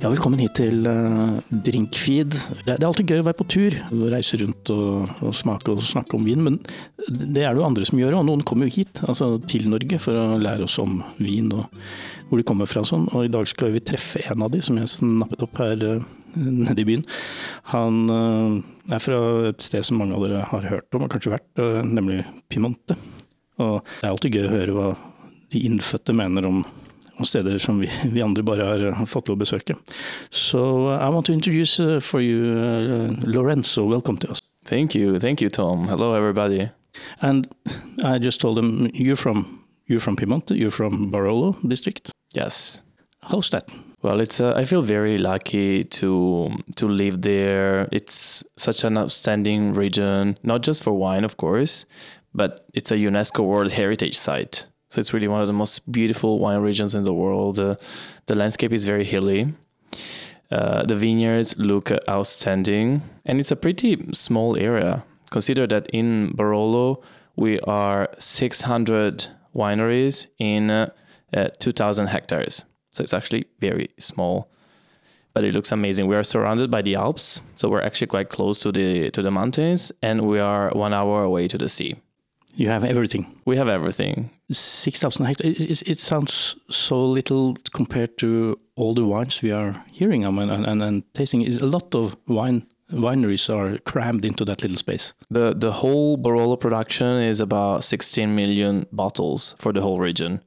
Ja, velkommen hit til uh, Drinkfeed. Det, er alltid gøy å være på tur, reise rundt og, og, smake og snakke om vin. Men det er det jo andre som gjør, og noen kommer jo hit, altså til Norge, for å lære oss om vin og hvor de kommer fra. Sånn. Og i dag skal vi treffe en av de som jeg snappet opp her uh, nede i byen. Han uh, er fra et sted som mange av dere har hørt om og kanskje vært, nemlig Piemonte. Og det er alltid gøy å høre hva de innfødte mener om og steder som vi, vi, andre bare har fått lov å besøke. So uh, I want to introduce uh, for you uh, Lorenzo. Welcome to us. Thank you, thank you, Tom. Hello, everybody. And I just told them you're from you're from Piemonte. You're from Barolo district. Yes. How's that? Well, it's uh, I feel very lucky to to live there. It's such an outstanding region, not just for wine, of course, but it's a UNESCO World Heritage Site. So it's really one of the most beautiful wine regions in the world. Uh, the landscape is very hilly. Uh, the vineyards look outstanding, and it's a pretty small area. Consider that in Barolo we are 600 wineries in uh, 2,000 hectares. So it's actually very small, but it looks amazing. We are surrounded by the Alps, so we're actually quite close to the to the mountains, and we are one hour away to the sea. You have everything. We have everything. 6,000 hectares. It, it, sounds so little compared to all the wines we are hearing and, and, and tasting. Is a lot of wine wineries are crammed into that little space. The the whole Barolo production is about 16 million bottles for the whole region.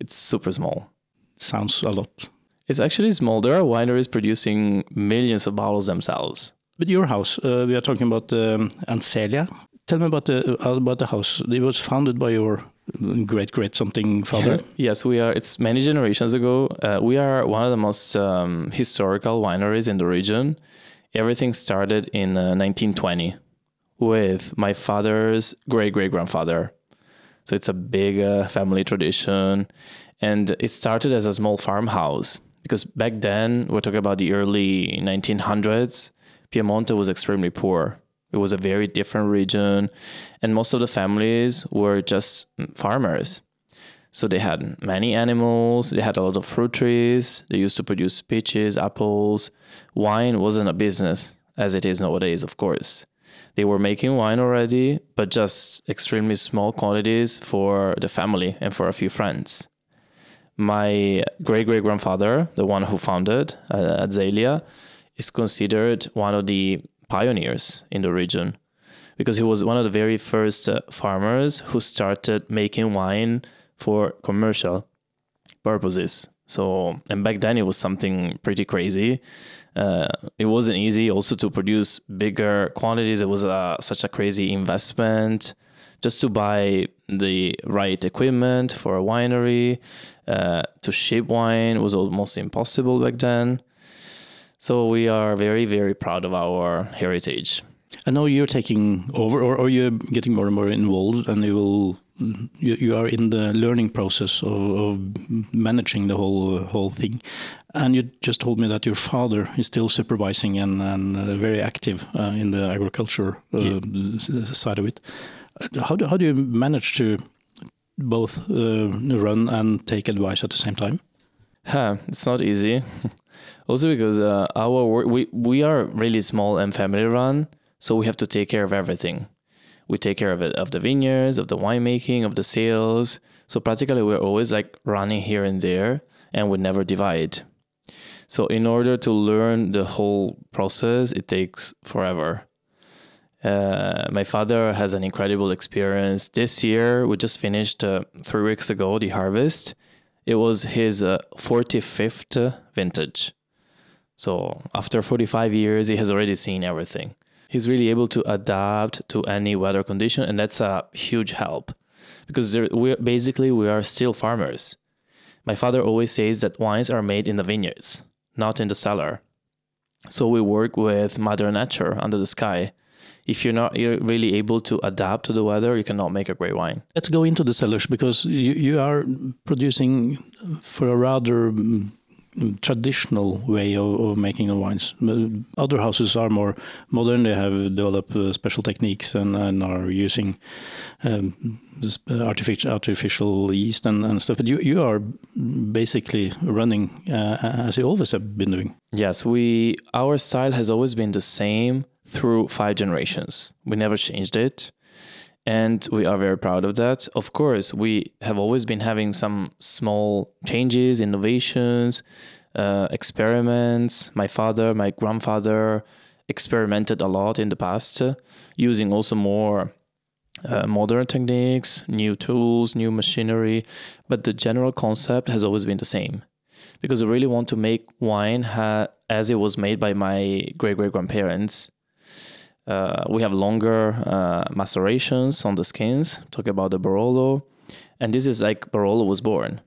It's super small. Sounds a lot. It's actually small. There are wineries producing millions of bottles themselves. But your house, uh, we are talking about um, Azelia. Tell me about the about the house. It was founded by your great great something father. yes, we are. It's many generations ago. Uh, we are one of the most um, historical wineries in the region. Everything started in uh, 1920 with my father's great great grandfather. So it's a big uh, family tradition, and it started as a small farmhouse because back then we're talking about the early 1900s. Piemonte was extremely poor it was a very different region, and most of the families were just farmers. So they had many animals, they had a lot of fruit trees, they used to produce peaches, apples. Wine wasn't a business as it is nowadays, of course. They were making wine already, but just extremely small quantities for the family and for a few friends. My great great grandfather, the one who founded uh, Azelia, is considered one of the pioneers in the region because he was one of the very first uh, farmers who started making wine for commercial purposes. So, and back then it was something pretty crazy. Uh, it wasn't easy also to produce bigger quantities. It was uh, such a crazy investment just to buy the right equipment for a winery. Uh, to ship wine was almost impossible back then. So we are very, very proud of our heritage. I know you're taking over, or, or you're getting more and more involved, and you will you, you are in the learning process of, of, managing the whole whole thing. And you just told me that your father is still supervising and, and uh, very active uh, in the agriculture uh, yeah. side of it. How do how do you manage to both uh, run and take advice at the same time? Huh, it's not easy. Also because uh, our work, we, we are really small and family run, so we have to take care of everything. We take care of it, of the vineyards, of the winemaking, of the sales. So practically we're always like running here and there and we never divide. So in order to learn the whole process, it takes forever. Uh, my father has an incredible experience. This year, we just finished uh, three weeks ago the harvest. It was his uh, 45th vintage. So after 45 years, he has already seen everything. He's really able to adapt to any weather condition, and that's a huge help because there, we basically we are still farmers. My father always says that wines are made in the vineyards, not in the cellar. So we work with Mother Nature under the sky. If you're not you're really able to adapt to the weather, you cannot make a great wine. Let's go into the cellars because you, you are producing for a rather mm, traditional way of, of, making the wines. Other houses are more modern. They have developed uh, special techniques and, and are using um, artificial artificial yeast and, and, stuff. But you you are basically running uh, as you always have been doing. Yes, we our style has always been the same through five generations. We never changed it and we are very proud of that. Of course, we have always been having some small changes, innovations, uh, experiments. My father, my grandfather experimented a lot in the past, uh, using also more uh, modern techniques, new tools, new machinery. But the general concept has always been the same because I really want to make wine ha- as it was made by my great great grandparents uh, we have longer uh, macerations on the skins. Talk about the Barolo, and this is like Barolo was born.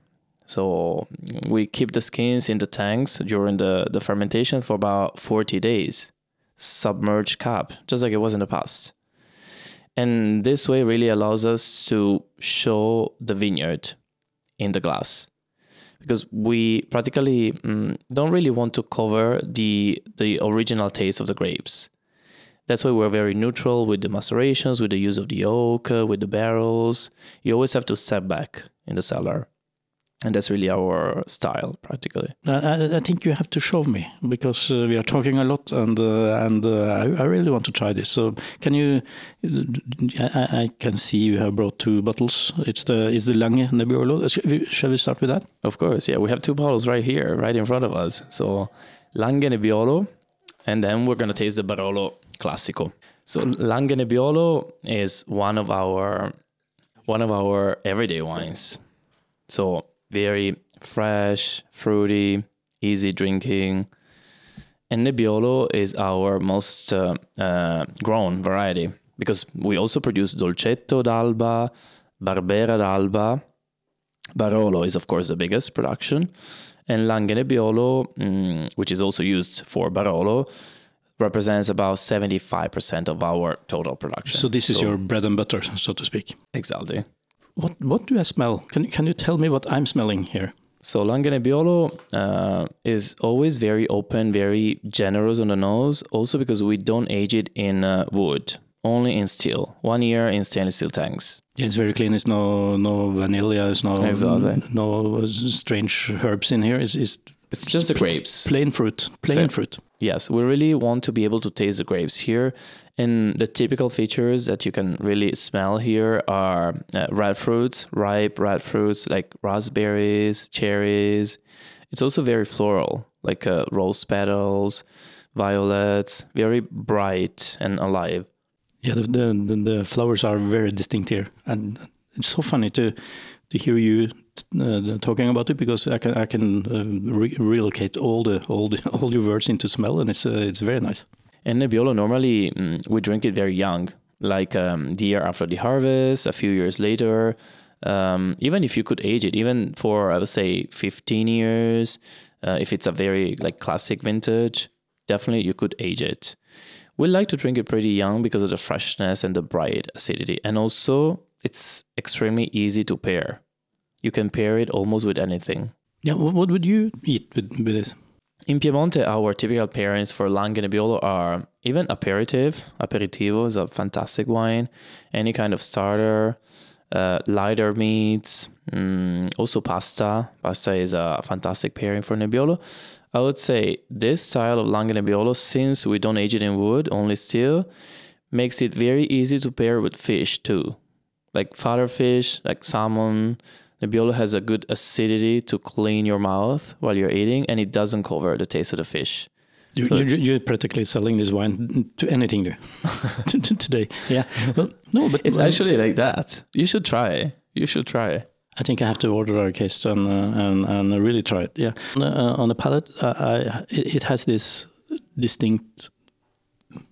So we keep the skins in the tanks during the, the fermentation for about 40 days, submerged cap, just like it was in the past. And this way really allows us to show the vineyard in the glass because we practically mm, don't really want to cover the the original taste of the grapes. That's why we're very neutral with the macerations, with the use of the oak, uh, with the barrels. You always have to step back in the cellar. And that's really our style, practically. I, I think you have to show me because uh, we are talking a lot, and uh, and uh, I, I, really want to try this. So, can you? I, I, can see you have brought two bottles. It's the is the Langhe Nebbiolo. Shall we start with that? Of course, yeah. We have two bottles right here, right in front of us. So, Langhe Nebbiolo, and then we're gonna taste the Barolo Classico. So Langhe Nebbiolo is one of our one of our everyday wines. So very fresh, fruity, easy drinking. And Nebbiolo is our most uh, uh, grown variety because we also produce Dolcetto d'Alba, Barbera d'Alba. Barolo is, of course, the biggest production. And Langhe Nebbiolo, mm, which is also used for Barolo, represents about 75% of our total production. So this is so, your bread and butter, so to speak. Exactly. What what do I smell? Can can you tell me what I'm smelling here? So Langhe Nebbiolo uh, is always very open, very generous on the nose. Also because we don't age it in uh, wood, only in steel. One year in stainless steel tanks. Yeah, it's very clean. It's no no vanilla. It's no exactly. no strange herbs in here. It's it's, it's just the grapes. Plain fruit. Plain so, fruit. Yes, we really want to be able to taste the grapes here. And the typical features that you can really smell here are uh, red fruits, ripe red fruits like raspberries, cherries. It's also very floral, like uh, rose petals, violets, very bright and alive. Yeah, the, the, the flowers are very distinct here, and it's so funny to to hear you uh, talking about it because I can I can uh, re relocate all the all the all your words into smell and it's uh, it's very nice. And Nebbiolo normally mm, we drink it very young, like um, the year after the harvest, a few years later. Um, even if you could age it, even for I would say 15 years, uh, if it's a very like classic vintage, definitely you could age it. We like to drink it pretty young because of the freshness and the bright acidity, and also it's extremely easy to pair. You can pair it almost with anything. Yeah, what would you eat with, with this? In Piemonte, our typical pairings for Langhe Nebbiolo are even aperitif. Aperitivo is a fantastic wine. Any kind of starter, uh, lighter meats, mm, also pasta. Pasta is a fantastic pairing for Nebbiolo. I would say this style of Langhe Nebbiolo, since we don't age it in wood, only steel, makes it very easy to pair with fish too like father fish, like salmon. Nebbiolo has a good acidity to clean your mouth while you're eating, and it doesn't cover the taste of the fish. You, so you, are practically selling this wine to anything today. Yeah. Well, no, but it's well, actually like that. You should try. You should try. I think I have to order a case and uh, and, and really try it. Yeah. Uh, on the palate, uh, I, it, it has this distinct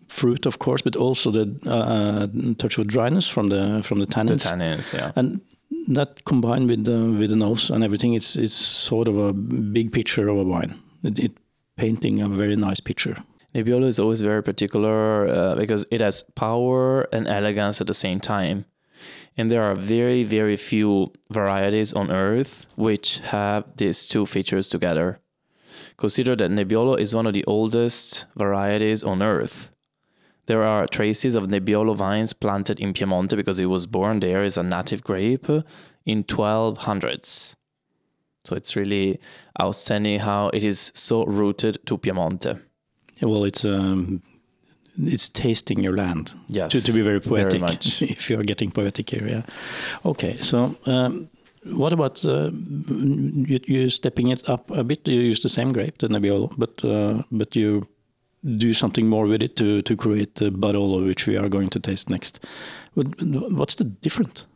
fruit, of course, but also the uh, touch of dryness from the from the tannins. The tannins, yeah. And that combined with the with the nose and everything, it's it's sort of a big picture of a wine. It, it painting a very nice picture. Nebbiolo is always very particular uh, because it has power and elegance at the same time. And there are very, very few varieties on earth which have these two features together. Consider that Nebbiolo is one of the oldest varieties on earth. There are traces of Nebbiolo vines planted in Piemonte because it was born there as a native grape in 1200s. So it's really outstanding how it is so rooted to Piemonte. Well, it's um, it's tasting your land. Yes, To, to be very very poetic, much. if you are getting poetic here, yeah. Okay, so um, what about uh, you, you stepping it up a bit? You use the same grape, the Nebbiolo, but uh, but you do something more with it to to create the Barolo, which we are going to taste next. What's the difference?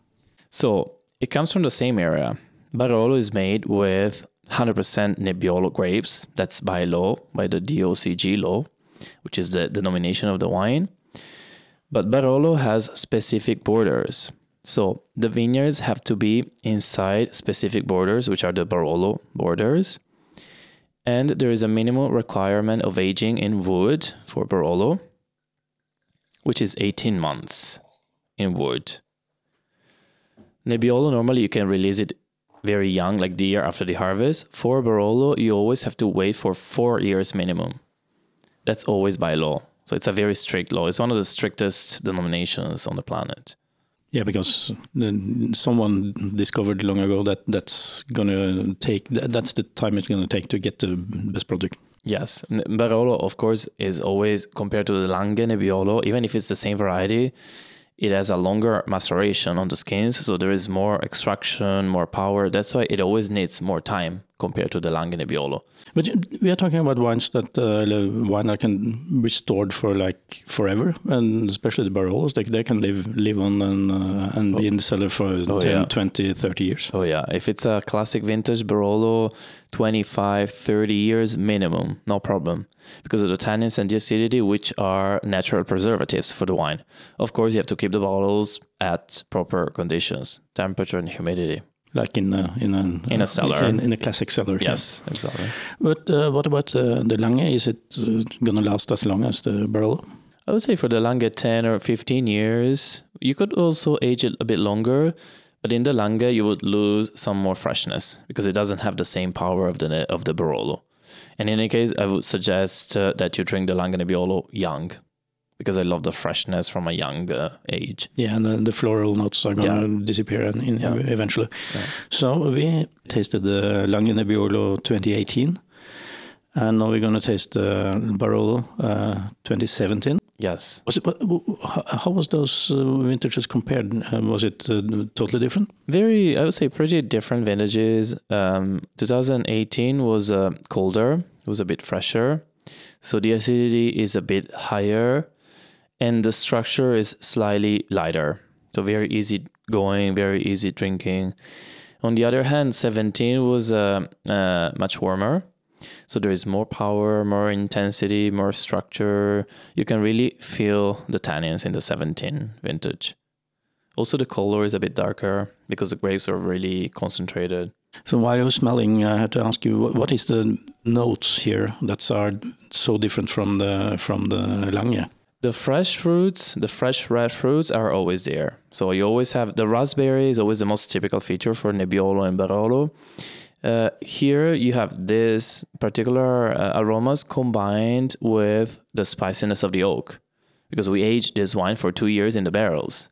So it comes from the same area. Barolo is made with 100% Nebbiolo grapes. That's by law, by the DOCG law, which is the denomination of the wine. But Barolo has specific borders. So the vineyards have to be inside specific borders, which are the Barolo borders. And there is a minimal requirement of aging in wood for Barolo, which is 18 months in wood. Nebbiolo, normally you can release it very young, like the year after the harvest. For Barolo, you always have to wait for four years minimum. That's always by law. So it's a very strict law. It's one of the strictest denominations on the planet. Yeah, because someone discovered long ago that that's gonna take that's the time it's gonna take to get the best product. Yes, Barolo, of course, is always compared to the Langhe Nebbiolo, even if it's the same variety, it has a longer maceration on the skins, so there is more extraction, more power. That's why it always needs more time compared to the Langhe Nebbiolo. But we are talking about wines that uh, the wine that can be stored for like forever, and especially the Barolos, they, they can live live on and uh, and be in the cellar for 10, Oh, yeah. 20, 30 years. Oh yeah, if it's a classic vintage Barolo, 25, 30 years minimum, no problem. Because of the tannins and the acidity, which are natural preservatives for the wine. Of course, you have to keep the bottles at proper conditions, temperature and humidity. Like in a, in a, In a cellar. in, in a classic cellar. yeah. Yes, exactly. But uh, what about uh, the Langhe? Is it uh, gonna last as long as the Barolo? I would say for the Langhe 10 or 15 years, you could also age it a bit longer, but in the Langhe you would lose some more freshness because it doesn't have the same power of the of the Barolo. And in any case, I would suggest uh, that you drink the Langhe Nebbiolo young because I love the freshness from a young uh, age. Yeah, and then the floral notes are gonna disappear in, in Yeah. eventually. Yeah. So we tasted the Langhe Nebbiolo 2018, and now we're gonna taste the Barolo uh, 2017. Yes. Was it? How how was those uh, vintages compared? Uh, was it uh, totally different? Very, I would say, pretty different vintages. Um, 2018 was uh, colder, it was a bit fresher. So the acidity is a bit higher and the structure is slightly lighter. So very easy going, very easy drinking. On the other hand, 17 was uh, uh, much warmer. So there is more power, more intensity, more structure. You can really feel the tannins in the 17 vintage. Also, the color is a bit darker because the grapes are really concentrated. So while you're smelling, I had to ask you what, is the notes here that are so different from the from the Langhe? The fresh fruits, the fresh red fruits are always there. So you always have the raspberry is always the most typical feature for Nebbiolo and Barolo. Uh, here you have this particular uh, aromas combined with the spiciness of the oak because we aged this wine for two years in the barrels.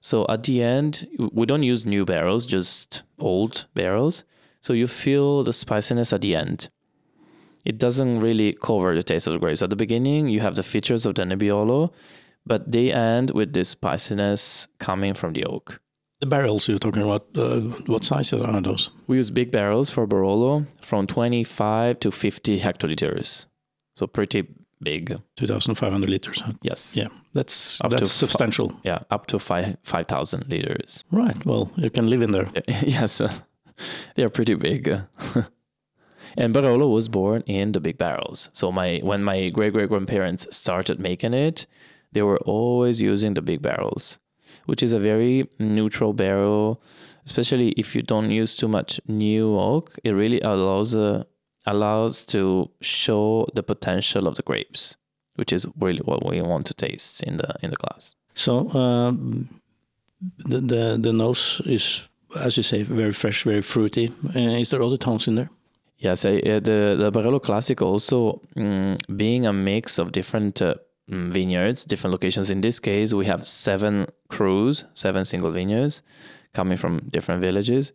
So at the end, we don't use new barrels, just old barrels. So you feel the spiciness at the end. It doesn't really cover the taste of the grapes. At the beginning, you have the features of the Nebbiolo, but they end with this spiciness coming from the oak. The barrels you're talking about, uh, what sizes are those? We use big barrels for Barolo from 25 to 50 hectoliters. So pretty big. 2,500 liters. huh? Yes. Yeah, that's Up to that's substantial. Yeah, up to five 5,000 liters. Right. Well, you can live in there. yes, uh, they are pretty big. and Barolo was born in the big barrels. So my when my great great grandparents started making it, they were always using the big barrels, which is a very neutral barrel. Especially if you don't use too much new oak, it really allows uh, allows to show the potential of the grapes, which is really what we want to taste in the in the glass. So um, the, the the nose is, as you say, very fresh, very fruity. Uh, is there other tones in there? Yes, I, uh, the the Barolo Classic also mm, being a mix of different uh, mm, vineyards, different locations. In this case, we have seven crus, seven single vineyards coming from different villages.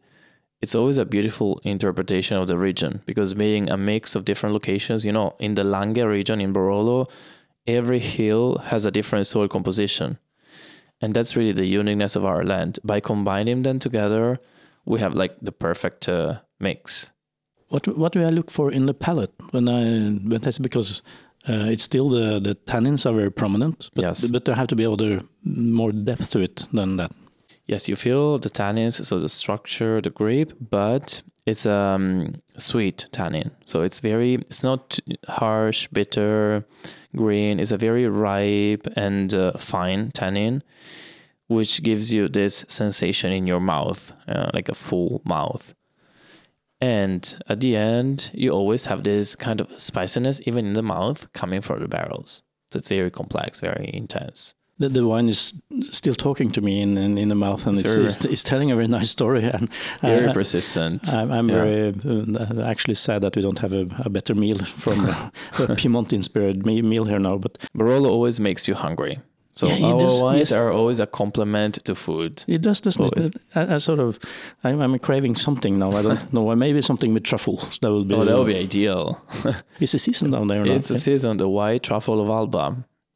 It's always a beautiful interpretation of the region because being a mix of different locations, you know, in the Langhe region in Barolo, every hill has a different soil composition. And that's really the uniqueness of our land. By combining them together, we have like the perfect uh, mix. What what do I look for in the palate when I when that's because uh, it's still the the tannins are very prominent. But, Yes. but there have to be other more depth to it than that. Yes, you feel the tannins, so the structure, the grape, but it's um sweet tannin. So it's very, it's not harsh, bitter, green. It's a very ripe and uh, fine tannin, which gives you this sensation in your mouth, uh, like a full mouth. And at the end, you always have this kind of spiciness, even in the mouth, coming from the barrels. So it's very complex, very intense. The, the wine is still talking to me in in, in the mouth, and it's, it's it's telling a very nice story. And Very uh, persistent. I'm, I'm Yeah. very uh, actually sad that we don't have a, a better meal from a, a Piedmont-inspired meal here now. But Barolo always makes you hungry. So Yeah, it our does, wines yes. are always a complement to food. it does, doesn't Always. it? I, I sort of, I'm, I'm craving something now. I don't know. Maybe something with truffles. That would be. Oh, that would be ideal. It's a season down there now. it's the season, the white truffle of Alba.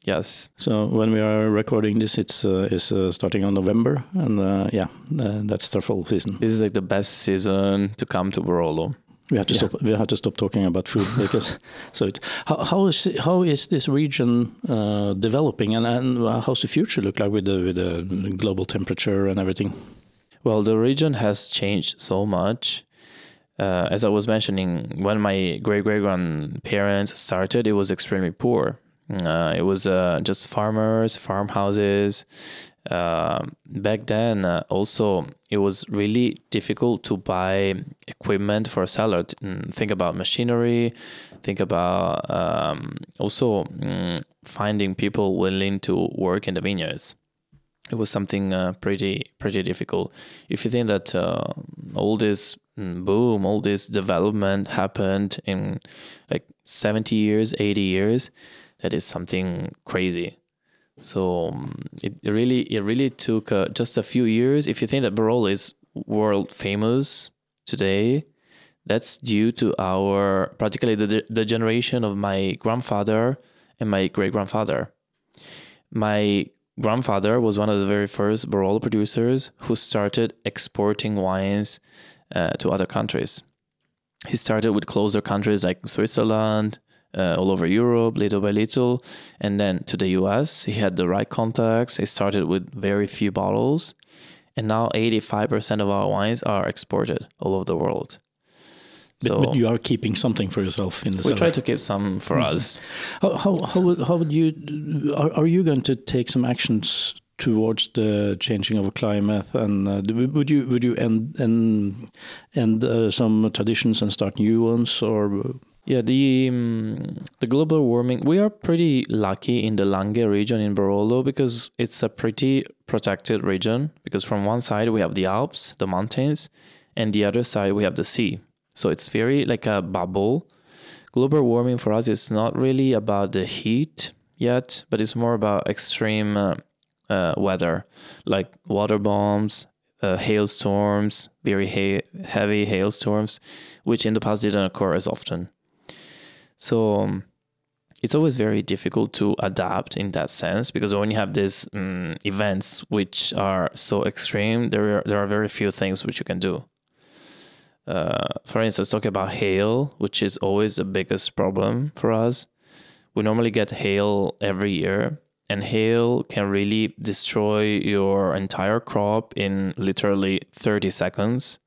Yes. So when we are recording this, it's uh, is uh, starting on November, and uh, yeah, uh, that's truffle season. This is like the best season to come to Barolo. We have to Yeah. stop. We have to stop talking about food because. so, it, how, how is how is this region uh, developing, and, and how's the future look like with the with the global temperature and everything? Well, the region has changed so much. Uh, as I was mentioning, when my great great grandparents started, it was extremely poor. Uh, it was uh, just farmers, farmhouses. Uh, back then, uh, also, it was really difficult to buy equipment for a cellar. Mm, Think about machinery. Think about um, also mm, finding people willing to work in the vineyards it was something uh, pretty pretty difficult. If you think that uh, all this mm, boom, all this development happened in like 70 years, 80 years, that is something crazy. So um, it really it really took uh, just a few years. If you think that Barolo is world famous today, that's due to our practically the the generation of my grandfather and my great grandfather. My grandfather was one of the very first Barolo producers who started exporting wines uh, to other countries. He started with closer countries like Switzerland, uh, all over Europe, little by little, and then to the US. He had the right contacts. He started with very few bottles, and now 85% of our wines are exported all over the world. But, So but you are keeping something for yourself in the we cellar. try to keep some for us. How how how would, how would you are, are you going to take some actions towards the changing of a climate and uh, would you would you end end end uh, some traditions and start new ones or Yeah, the um, the global warming. We are pretty lucky in the Langhe region in Barolo because it's a pretty protected region. Because from one side we have the Alps, the mountains, and the other side we have the sea. So it's very like a bubble. Global warming for us is not really about the heat yet, but it's more about extreme uh, uh, weather, like water bombs, uh, hailstorms, very ha- heavy hailstorms, which in the past didn't occur as often. So um, it's always very difficult to adapt in that sense because when you have these um, events which are so extreme, there are, there are very few things which you can do. Uh, for instance, talking about hail, which is always the biggest problem for us. We normally get hail every year, and hail can really destroy your entire crop in literally 30 seconds.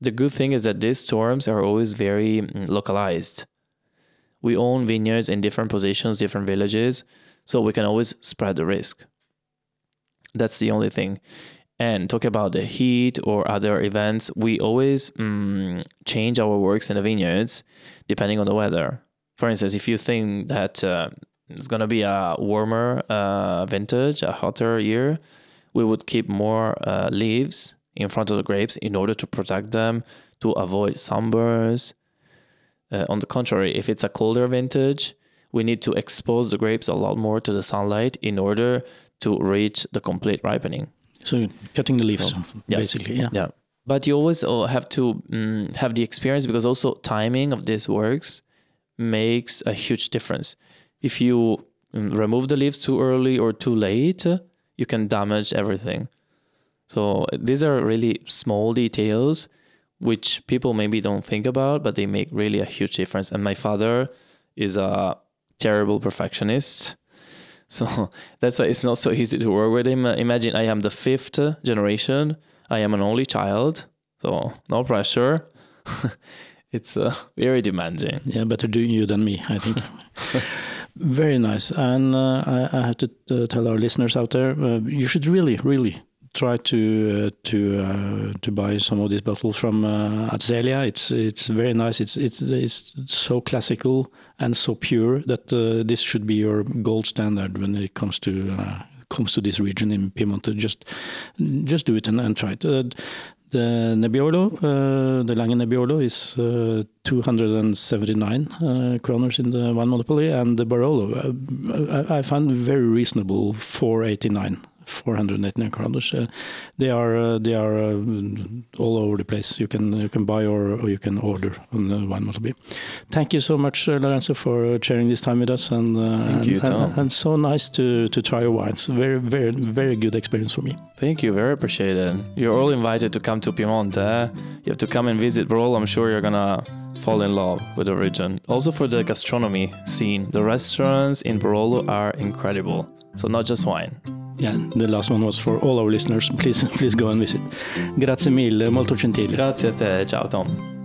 The good thing is that these storms are always very mm, localized. We own vineyards in different positions, different villages, so we can always spread the risk. That's the only thing. And talk about the heat or other events, we always mm, change our works in the vineyards depending on the weather. For instance, if you think that uh, it's going to be a warmer uh, vintage, a hotter year, we would keep more uh, leaves in front of the grapes in order to protect them, to avoid sunburns. Uh, on the contrary, if it's a colder vintage, we need to expose the grapes a lot more to the sunlight in order to reach the complete ripening. So cutting the leaves, Yes. basically. Yeah. Yeah. But you always uh, have to mm, have the experience because also timing of these works makes a huge difference. If you mm, remove the leaves too early or too late, you can damage everything. So these are really small details which people maybe don't think about, but they make really a huge difference. And my father is a terrible perfectionist. So that's why it's not so easy to work with him. Imagine I am the fifth generation. I am an only child, so no pressure. it's uh, very demanding. Yeah, better do you than me, I think. Very nice. And uh, I, I have to uh, tell our listeners out there, uh, you should really, really try to uh, to uh, to buy some of these bottles from uh, Azelia. It's it's very nice. It's it's it's so classical and so pure that this should be your gold standard when it comes to comes to this region in Piemonte. Just just do it and, and try it. Uh, the Nebbiolo, uh, the Langhe Nebbiolo is uh, 279 uh, kroners in the wine monopoly, and the Barolo I, I found very reasonable 489. 489 kroners. Uh, they are uh, they are uh, all over the place. You can you can buy or, or you can order on the wine. Thank you so much, uh, Lorenzo, for sharing this time with us, and uh, Thank and, you, Tom. and, and so nice to to try your wines. Very very very good experience for me. Thank you, very appreciated. You're all invited to come to Piemonte. eh? You have to come and visit Barolo. I'm sure you're gonna fall in love with the region. Also for the gastronomy scene, the restaurants in Barolo are incredible. So not just wine. Yeah, the last one was for all our listeners. Please please go and visit. Grazie mille, molto gentile. Grazie a te, ciao Tom.